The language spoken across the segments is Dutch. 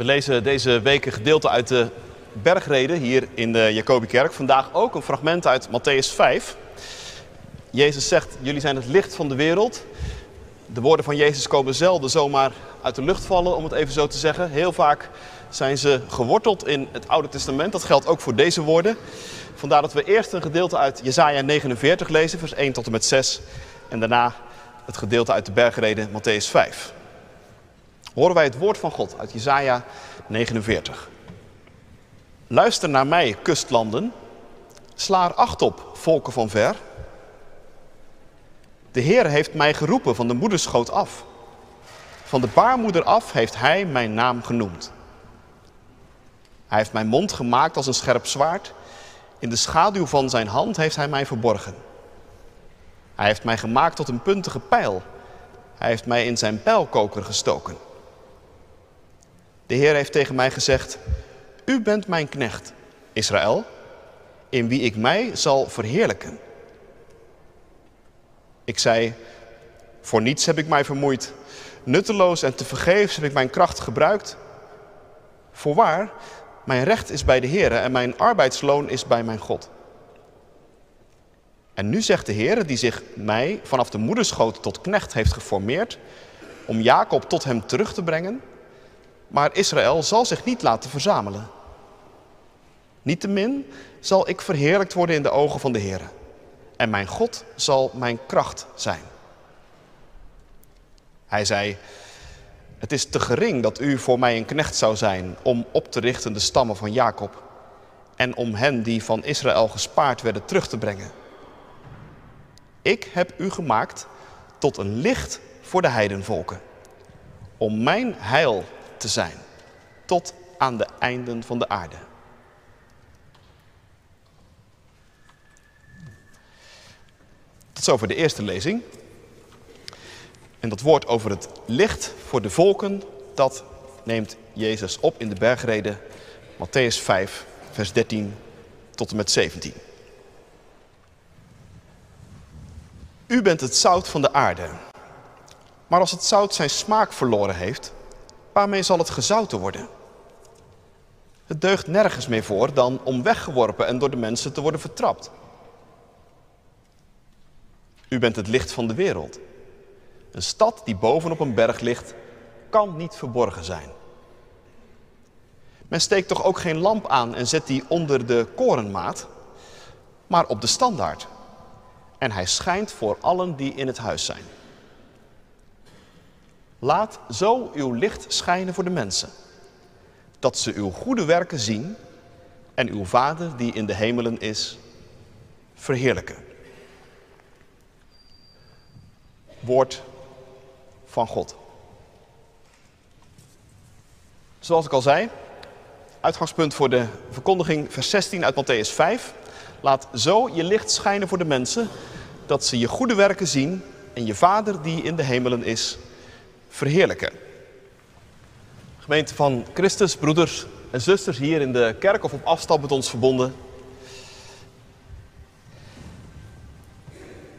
We lezen deze week een gedeelte uit de bergreden hier in de Jacobikerk. Vandaag ook een fragment uit Matthäus 5. Jezus zegt, jullie zijn het licht van de wereld. De woorden van Jezus komen zelden zomaar uit de lucht vallen, om het even zo te zeggen. Heel vaak zijn ze geworteld in het Oude Testament. Dat geldt ook voor deze woorden. Vandaar dat we eerst een gedeelte uit Jesaja 49 lezen, vers 1 tot en met 6. En daarna het gedeelte uit de bergreden Matthäus 5. Horen wij het woord van God uit Jesaja 49. Luister naar mij, kustlanden. Sla er acht op, volken van ver. De Heer heeft mij geroepen van de moederschoot af. Van de baarmoeder af heeft Hij mijn naam genoemd. Hij heeft mijn mond gemaakt als een scherp zwaard. In de schaduw van zijn hand heeft Hij mij verborgen. Hij heeft mij gemaakt tot een puntige pijl. Hij heeft mij in zijn pijlkoker gestoken. De Heer heeft tegen mij gezegd, u bent mijn knecht, Israël, in wie ik mij zal verheerlijken. Ik zei, voor niets heb ik mij vermoeid, nutteloos en tevergeefs heb ik mijn kracht gebruikt. Voorwaar, mijn recht is bij de Heer en mijn arbeidsloon is bij mijn God. En nu zegt de Heer, die zich mij vanaf de moederschoot tot knecht heeft geformeerd, om Jacob tot hem terug te brengen, maar Israël zal zich niet laten verzamelen. Niettemin zal ik verheerlijkt worden in de ogen van de Heer. En mijn God zal mijn kracht zijn. Hij zei, het is te gering dat u voor mij een knecht zou zijn om op te richten de stammen van Jacob en om hen die van Israël gespaard werden terug te brengen. Ik heb u gemaakt tot een licht voor de heidenvolken, om mijn heil te zijn, tot aan de einden van de aarde. Tot zover de eerste lezing. En dat woord over het licht voor de volken, dat neemt Jezus op in de bergreden Matthäus 5, vers 13 tot en met 17. U bent het zout van de aarde. Maar als het zout zijn smaak verloren heeft, waarmee zal het gezouten worden? Het deugt nergens meer voor dan om weggeworpen en door de mensen te worden vertrapt. U bent het licht van de wereld. Een stad die bovenop een berg ligt, kan niet verborgen zijn. Men steekt toch ook geen lamp aan en zet die onder de korenmaat, maar op de standaard. En hij schijnt voor allen die in het huis zijn. Laat zo uw licht schijnen voor de mensen, dat ze uw goede werken zien en uw Vader die in de hemelen is, verheerlijken. Woord van God. Zoals ik al zei, uitgangspunt voor de verkondiging vers 16 uit Matthäus 5. Laat zo je licht schijnen voor de mensen, dat ze je goede werken zien en je Vader die in de hemelen is, verheerlijken. Gemeente van Christus, broeders en zusters hier in de kerk of op afstand met ons verbonden.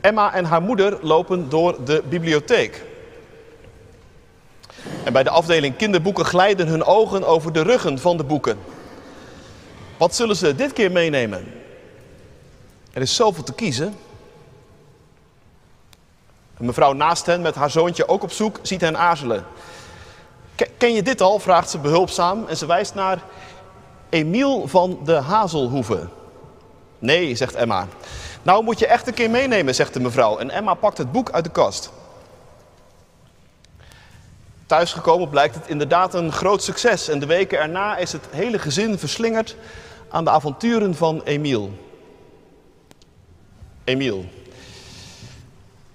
Emma en haar moeder lopen door de bibliotheek. En bij de afdeling kinderboeken glijden hun ogen over de ruggen van de boeken. Wat zullen ze dit keer meenemen? Er is zoveel te kiezen. Een mevrouw naast hen met haar zoontje ook op zoek ziet hen aarzelen. Ken je dit al? vraagt ze behulpzaam en ze wijst naar Emiel van de Hazelhoeve. Nee, zegt Emma. Nou moet je echt een keer meenemen, zegt de mevrouw. En Emma pakt het boek uit de kast. Thuisgekomen blijkt het inderdaad een groot succes. En de weken erna is het hele gezin verslingerd aan de avonturen van Emiel. Emiel.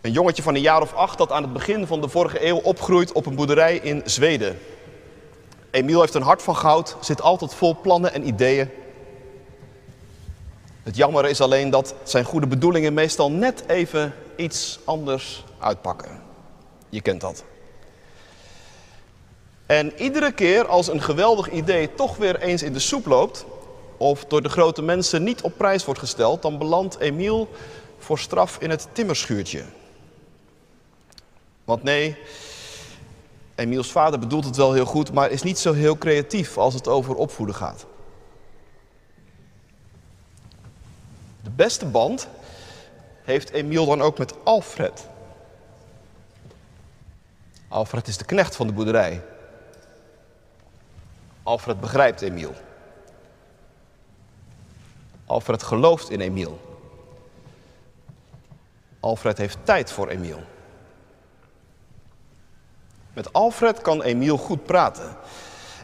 Een jongetje van een jaar of acht dat aan het begin van de vorige eeuw opgroeit op een boerderij in Zweden. Emiel heeft een hart van goud, zit altijd vol plannen en ideeën. Het jammer is alleen dat zijn goede bedoelingen meestal net even iets anders uitpakken. Je kent dat. En iedere keer als een geweldig idee toch weer eens in de soep loopt, of door de grote mensen niet op prijs wordt gesteld, dan belandt Emiel voor straf in het timmerschuurtje. Want nee, Emiels vader bedoelt het wel heel goed, maar is niet zo heel creatief als het over opvoeden gaat. De beste band heeft Emiel dan ook met Alfred. Alfred is de knecht van de boerderij. Alfred begrijpt Emiel. Alfred gelooft in Emiel. Alfred heeft tijd voor Emiel. Met Alfred kan Emiel goed praten.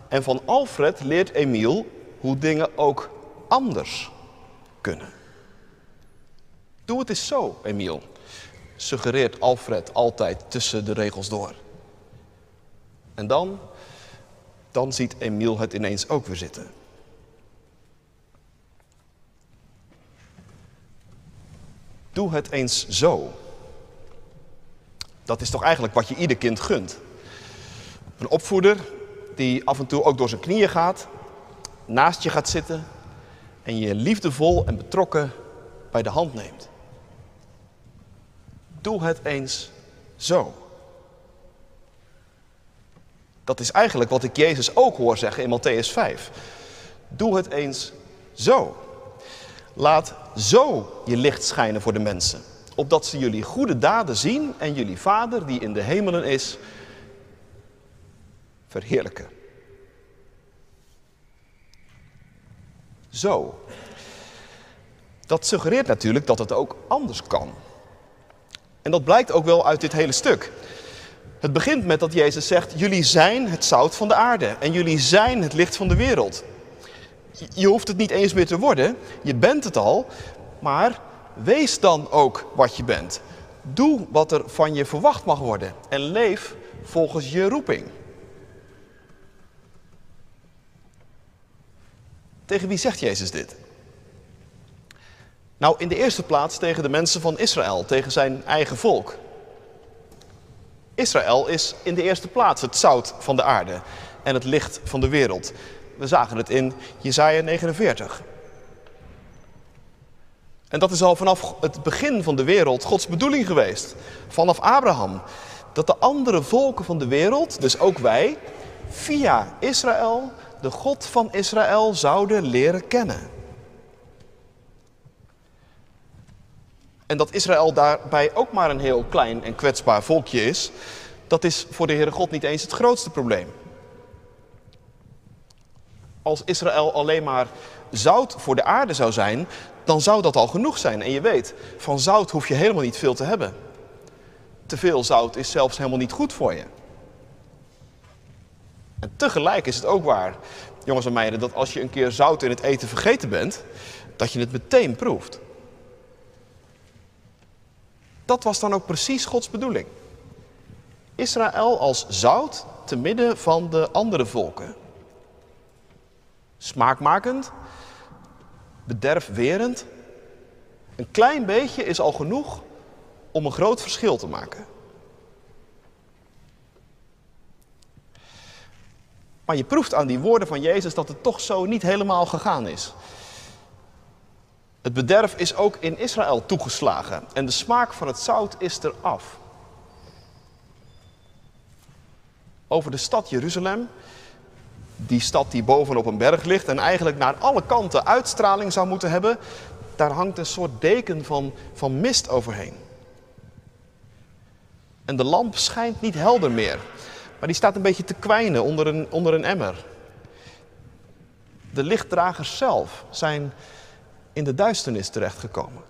En van Alfred leert Emiel hoe dingen ook anders kunnen. Doe het eens zo, Emiel, suggereert Alfred altijd tussen de regels door. En dan, dan ziet Emiel het ineens ook weer zitten. Doe het eens zo. Dat is toch eigenlijk wat je ieder kind gunt. Een opvoeder die af en toe ook door zijn knieën gaat, naast je gaat zitten en je liefdevol en betrokken bij de hand neemt. Doe het eens zo. Dat is eigenlijk wat ik Jezus ook hoor zeggen in Matthäus 5. Doe het eens zo. Laat zo je licht schijnen voor de mensen, opdat ze jullie goede daden zien en jullie Vader die in de hemelen is, verheerlijken. Zo. Dat suggereert natuurlijk dat het ook anders kan. En dat blijkt ook wel uit dit hele stuk. Het begint met dat Jezus zegt: Jullie zijn het zout van de aarde en jullie zijn het licht van de wereld. Je hoeft het niet eens meer te worden, je bent het al, maar wees dan ook wat je bent. Doe wat er van je verwacht mag worden en leef volgens je roeping. Tegen wie zegt Jezus dit? Nou, in de eerste plaats tegen de mensen van Israël, tegen zijn eigen volk. Israël is in de eerste plaats het zout van de aarde en het licht van de wereld. We zagen het in Jesaja 49. En dat is al vanaf het begin van de wereld Gods bedoeling geweest. Vanaf Abraham. Dat de andere volken van de wereld, dus ook wij, via Israël, de God van Israël zouden leren kennen. En dat Israël daarbij ook maar een heel klein en kwetsbaar volkje is, dat is voor de Heere God niet eens het grootste probleem. Als Israël alleen maar zout voor de aarde zou zijn, dan zou dat al genoeg zijn. En je weet, van zout hoef je helemaal niet veel te hebben. Te veel zout is zelfs helemaal niet goed voor je. En tegelijk is het ook waar, jongens en meiden, dat als je een keer zout in het eten vergeten bent, dat je het meteen proeft. Dat was dan ook precies Gods bedoeling. Israël als zout te midden van de andere volken. Smaakmakend, bederfwerend. Een klein beetje is al genoeg om een groot verschil te maken. Maar je proeft aan die woorden van Jezus dat het toch zo niet helemaal gegaan is. Het bederf is ook in Israël toegeslagen en de smaak van het zout is eraf. Over de stad Jeruzalem, die stad die bovenop een berg ligt en eigenlijk naar alle kanten uitstraling zou moeten hebben, daar hangt een soort deken van, van mist overheen. En de lamp schijnt niet helder meer, maar die staat een beetje te kwijnen onder een, onder een emmer. De lichtdragers zelf zijn in de duisternis terechtgekomen.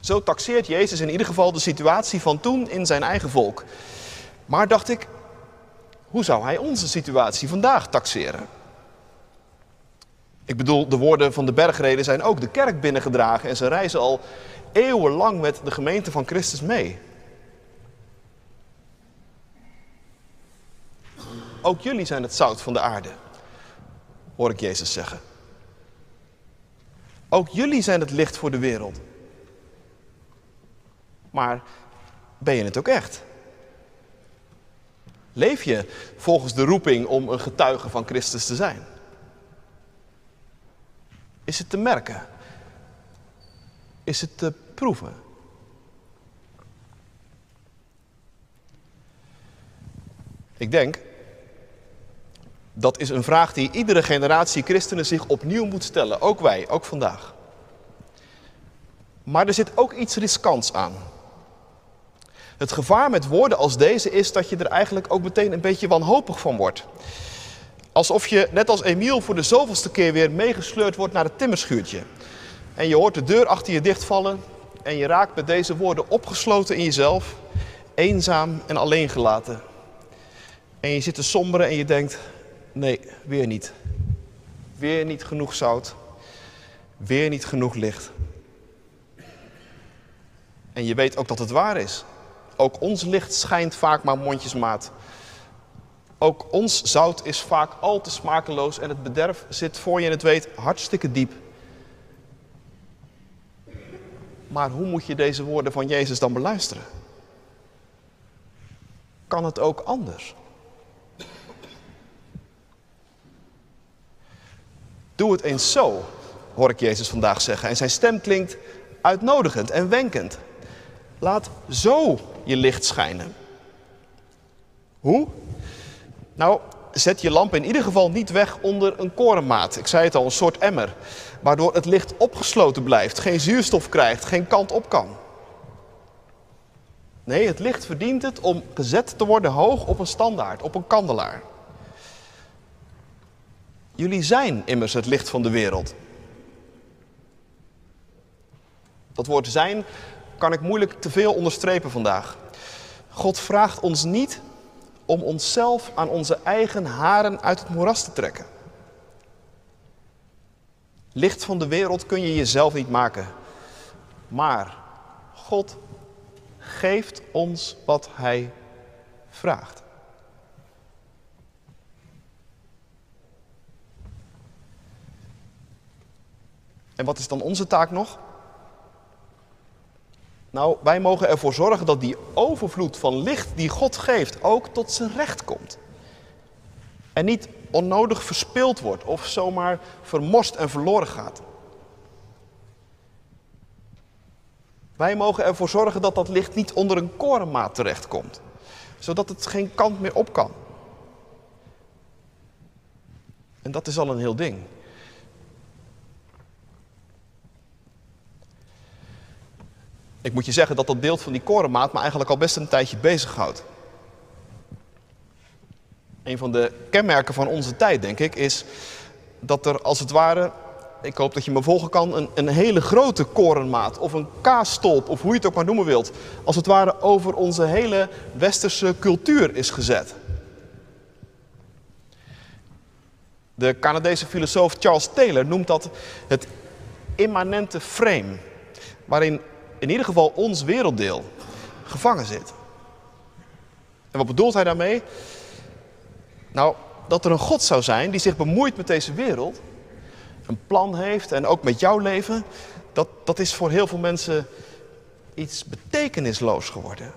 Zo taxeert Jezus in ieder geval de situatie van toen in zijn eigen volk. Maar dacht ik, hoe zou hij onze situatie vandaag taxeren? Ik bedoel, de woorden van de bergreden zijn ook de kerk binnengedragen en ze reizen al eeuwenlang met de gemeente van Christus mee. Ook jullie zijn het zout van de aarde, hoor ik Jezus zeggen. Ook jullie zijn het licht voor de wereld. Maar ben je het ook echt? Leef je volgens de roeping om een getuige van Christus te zijn? Is het te merken? is het te proeven. Ik denk, dat is een vraag die iedere generatie christenen zich opnieuw moet stellen. Ook wij, ook vandaag. Maar er zit ook iets riskants aan. Het gevaar met woorden als deze is dat je er eigenlijk ook meteen een beetje wanhopig van wordt. Alsof je, net als Emiel, voor de zoveelste keer weer meegesleurd wordt naar het timmerschuurtje. En je hoort de deur achter je dichtvallen en je raakt met deze woorden opgesloten in jezelf, eenzaam en alleen gelaten. En je zit te somberen en je denkt, nee, weer niet. Weer niet genoeg zout, weer niet genoeg licht. En je weet ook dat het waar is. Ook ons licht schijnt vaak maar mondjesmaat. Ook ons zout is vaak al te smakeloos en het bederf zit voor je en het weet hartstikke diep. Maar hoe moet je deze woorden van Jezus dan beluisteren? Kan het ook anders? Doe het eens zo, hoor ik Jezus vandaag zeggen. En zijn stem klinkt uitnodigend en wenkend. Laat zo je licht schijnen. Hoe? Nou, zet je lamp in ieder geval niet weg onder een korenmaat. Ik zei het al, een soort emmer. Waardoor het licht opgesloten blijft, geen zuurstof krijgt, geen kant op kan. Nee, het licht verdient het om gezet te worden hoog op een standaard, op een kandelaar. Jullie zijn immers het licht van de wereld. Dat woord zijn kan ik moeilijk te veel onderstrepen vandaag. God vraagt ons niet om onszelf aan onze eigen haren uit het moeras te trekken. Licht van de wereld kun je jezelf niet maken. Maar God geeft ons wat Hij vraagt. En wat is dan onze taak nog? Nou, wij mogen ervoor zorgen dat die overvloed van licht die God geeft ook tot zijn recht komt. En niet onnodig verspild wordt of zomaar vermorst en verloren gaat. Wij mogen ervoor zorgen dat dat licht niet onder een korenmaat terechtkomt, zodat het geen kant meer op kan. En dat is al een heel ding. Ik moet je zeggen dat dat beeld van die korenmaat me eigenlijk al best een tijdje bezighoudt. Een van de kenmerken van onze tijd, denk ik, is dat er als het ware, ik hoop dat je me volgen kan, een, een hele grote korenmaat of een kaasstolp, of hoe je het ook maar noemen wilt, als het ware over onze hele westerse cultuur is gezet. De Canadese filosoof Charles Taylor noemt dat het immanente frame, waarin in ieder geval ons werelddeel gevangen zit. En wat bedoelt hij daarmee? Nou, dat er een God zou zijn die zich bemoeit met deze wereld, een plan heeft en ook met jouw leven, dat, dat is voor heel veel mensen iets betekenisloos geworden.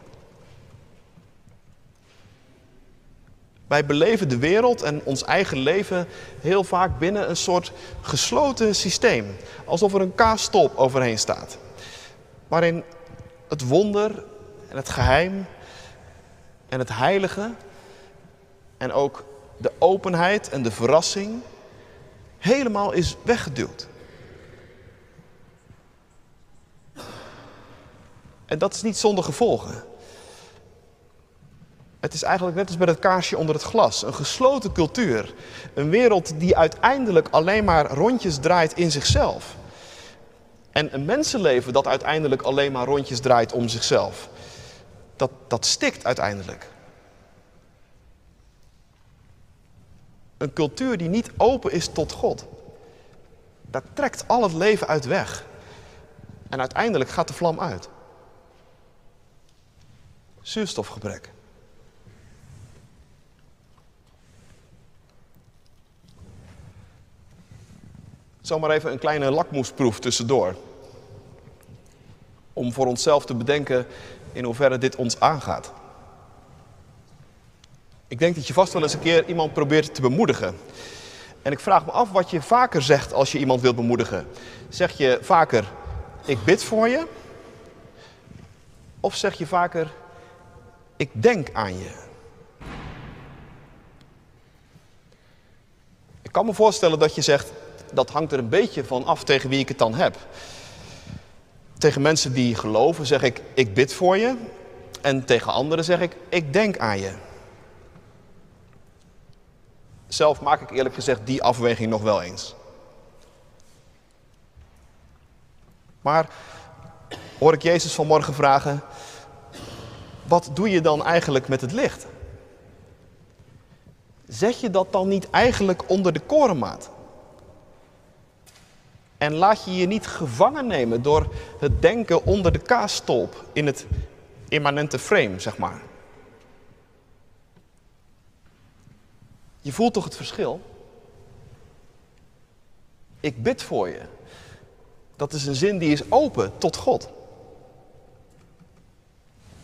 Wij beleven de wereld en ons eigen leven heel vaak binnen een soort gesloten systeem. Alsof er een kaasstolp overheen staat waarin het wonder en het geheim en het heilige en ook de openheid en de verrassing helemaal is weggeduwd. En dat is niet zonder gevolgen. Het is eigenlijk net als bij het kaarsje onder het glas. Een gesloten cultuur. Een wereld die uiteindelijk alleen maar rondjes draait in zichzelf. En een mensenleven dat uiteindelijk alleen maar rondjes draait om zichzelf, dat, dat stikt uiteindelijk. Een cultuur die niet open is tot God, daar trekt al het leven uit weg. En uiteindelijk gaat de vlam uit. Zuurstofgebrek. Zomaar even een kleine lakmoesproef tussendoor. Om voor onszelf te bedenken in hoeverre dit ons aangaat. Ik denk dat je vast wel eens een keer iemand probeert te bemoedigen. En ik vraag me af wat je vaker zegt als je iemand wilt bemoedigen. Zeg je vaker, ik bid voor je? Of zeg je vaker, ik denk aan je? Ik kan me voorstellen dat je zegt, dat hangt er een beetje van af tegen wie ik het dan heb. Tegen mensen die geloven zeg ik, ik bid voor je. En tegen anderen zeg ik, ik denk aan je. Zelf maak ik eerlijk gezegd die afweging nog wel eens. Maar hoor ik Jezus vanmorgen vragen, wat doe je dan eigenlijk met het licht? Zet je dat dan niet eigenlijk onder de korenmaat? En laat je je niet gevangen nemen door het denken onder de kaasstolp in het immanente frame, zeg maar. Je voelt toch het verschil? Ik bid voor je. Dat is een zin die is open tot God.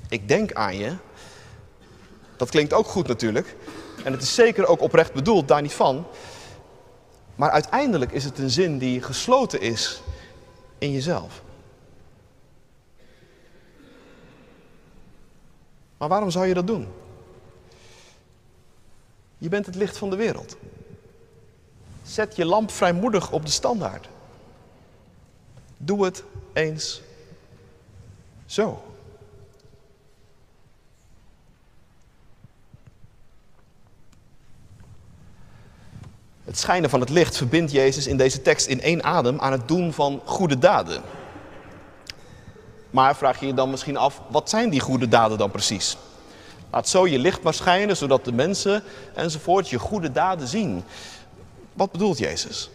Ik denk aan je. Dat klinkt ook goed natuurlijk. En het is zeker ook oprecht bedoeld, daar niet van. Maar uiteindelijk is het een zin die gesloten is in jezelf. Maar waarom zou je dat doen? Je bent het licht van de wereld. Zet je lamp vrijmoedig op de standaard. Doe het eens zo. Het schijnen van het licht verbindt Jezus in deze tekst in één adem aan het doen van goede daden. Maar vraag je je dan misschien af, wat zijn die goede daden dan precies? Laat zo je licht maar schijnen, zodat de mensen enzovoort je goede daden zien. Wat bedoelt Jezus?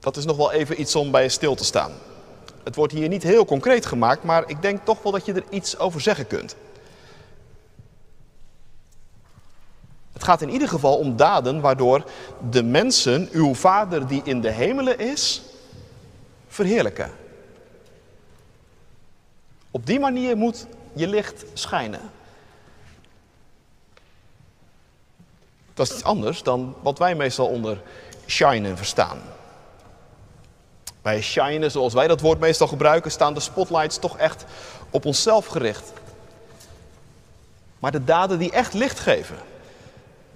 Dat is nog wel even iets om bij stil te staan. Het wordt hier niet heel concreet gemaakt, maar ik denk toch wel dat je er iets over zeggen kunt. Het gaat in ieder geval om daden waardoor de mensen uw Vader die in de hemelen is, verheerlijken. Op die manier moet je licht schijnen. Dat is iets anders dan wat wij meestal onder shinen verstaan. Bij shinen, zoals wij dat woord meestal gebruiken, staan de spotlights toch echt op onszelf gericht. Maar de daden die echt licht geven,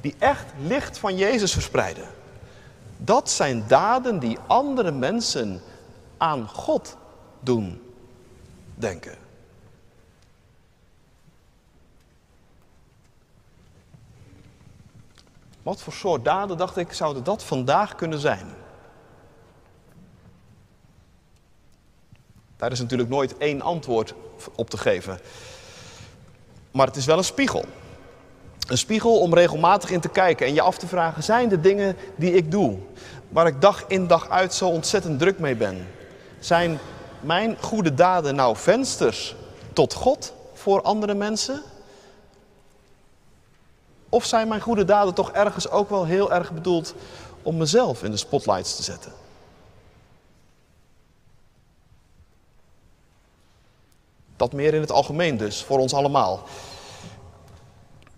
die echt licht van Jezus verspreiden, dat zijn daden die andere mensen aan God doen denken. Wat voor soort daden, dacht ik, zouden dat vandaag kunnen zijn? Daar is natuurlijk nooit één antwoord op te geven. Maar het is wel een spiegel. Een spiegel om regelmatig in te kijken en je af te vragen: zijn de dingen die ik doe, waar ik dag in dag uit zo ontzettend druk mee ben, zijn mijn goede daden nou vensters tot God voor andere mensen? Of zijn mijn goede daden toch ergens ook wel heel erg bedoeld om mezelf in de spotlights te zetten? Dat meer in het algemeen dus, voor ons allemaal.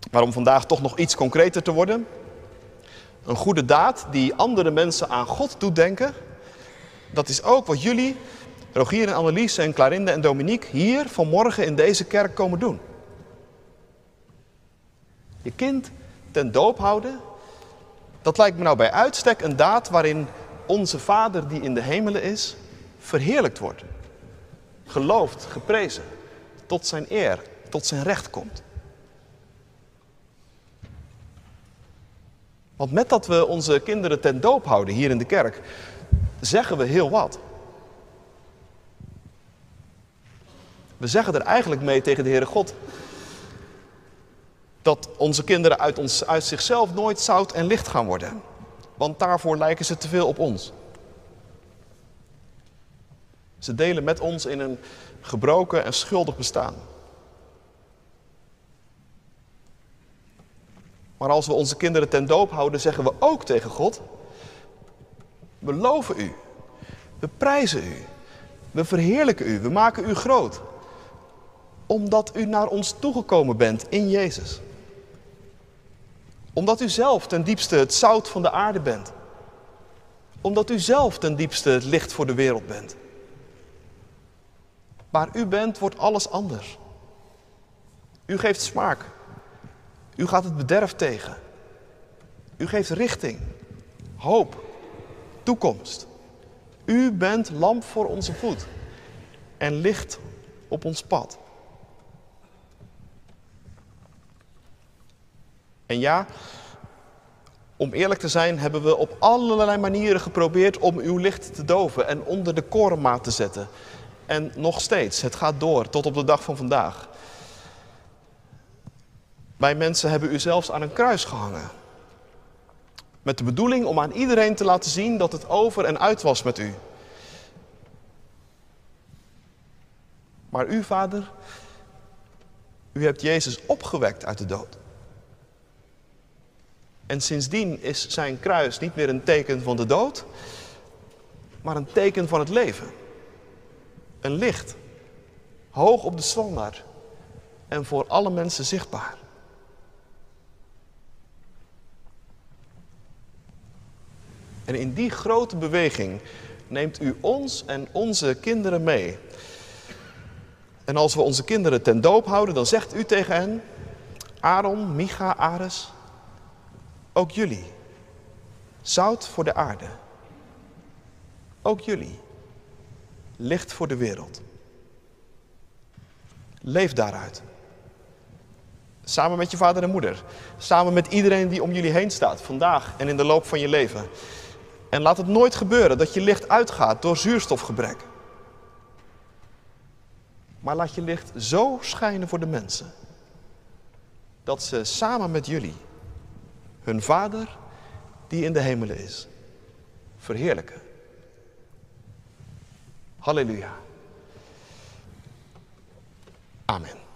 Maar om vandaag toch nog iets concreter te worden. Een goede daad die andere mensen aan God doet denken. Dat is ook wat jullie, Rogier en Annelies en Clarinde en Dominique, hier vanmorgen in deze kerk komen doen. Je kind ten doop houden, dat lijkt me nou bij uitstek een daad waarin onze Vader die in de hemelen is, verheerlijkt wordt. Geloofd, geprezen, tot zijn eer, tot zijn recht komt. Want met dat we onze kinderen ten doop houden hier in de kerk, zeggen we heel wat. We zeggen er eigenlijk mee tegen de Heere God dat onze kinderen uit, ons, uit zichzelf nooit zout en licht gaan worden. Want daarvoor lijken ze te veel op ons. Ze delen met ons in een gebroken en schuldig bestaan. Maar als we onze kinderen ten doop houden, zeggen we ook tegen God: We loven u, we prijzen u, we verheerlijken u, we maken u groot. Omdat u naar ons toegekomen bent in Jezus. Omdat u zelf ten diepste het zout van de aarde bent. Omdat u zelf ten diepste het licht voor de wereld bent. Waar u bent, wordt alles anders. U geeft smaak. U gaat het bederf tegen. U geeft richting, hoop, toekomst. U bent lamp voor onze voet en licht op ons pad. En ja, om eerlijk te zijn, hebben we op allerlei manieren geprobeerd om uw licht te doven en onder de korenmaat te zetten. En nog steeds, het gaat door tot op de dag van vandaag. Wij mensen hebben u zelfs aan een kruis gehangen. Met de bedoeling om aan iedereen te laten zien dat het over en uit was met u. Maar u, vader, u hebt Jezus opgewekt uit de dood. En sindsdien is zijn kruis niet meer een teken van de dood, maar een teken van het leven. Een licht, hoog op de standaard en voor alle mensen zichtbaar. En in die grote beweging neemt u ons en onze kinderen mee. En als we onze kinderen ten doop houden, dan zegt u tegen hen, Aaron, Micha, Ares, ook jullie, zout voor de aarde. Ook jullie, licht voor de wereld. Leef daaruit. Samen met je vader en moeder. Samen met iedereen die om jullie heen staat, vandaag en in de loop van je leven. En laat het nooit gebeuren dat je licht uitgaat door zuurstofgebrek. Maar laat je licht zo schijnen voor de mensen. Dat ze samen met jullie hun Vader die in de hemelen is verheerlijken. Halleluja. Amen.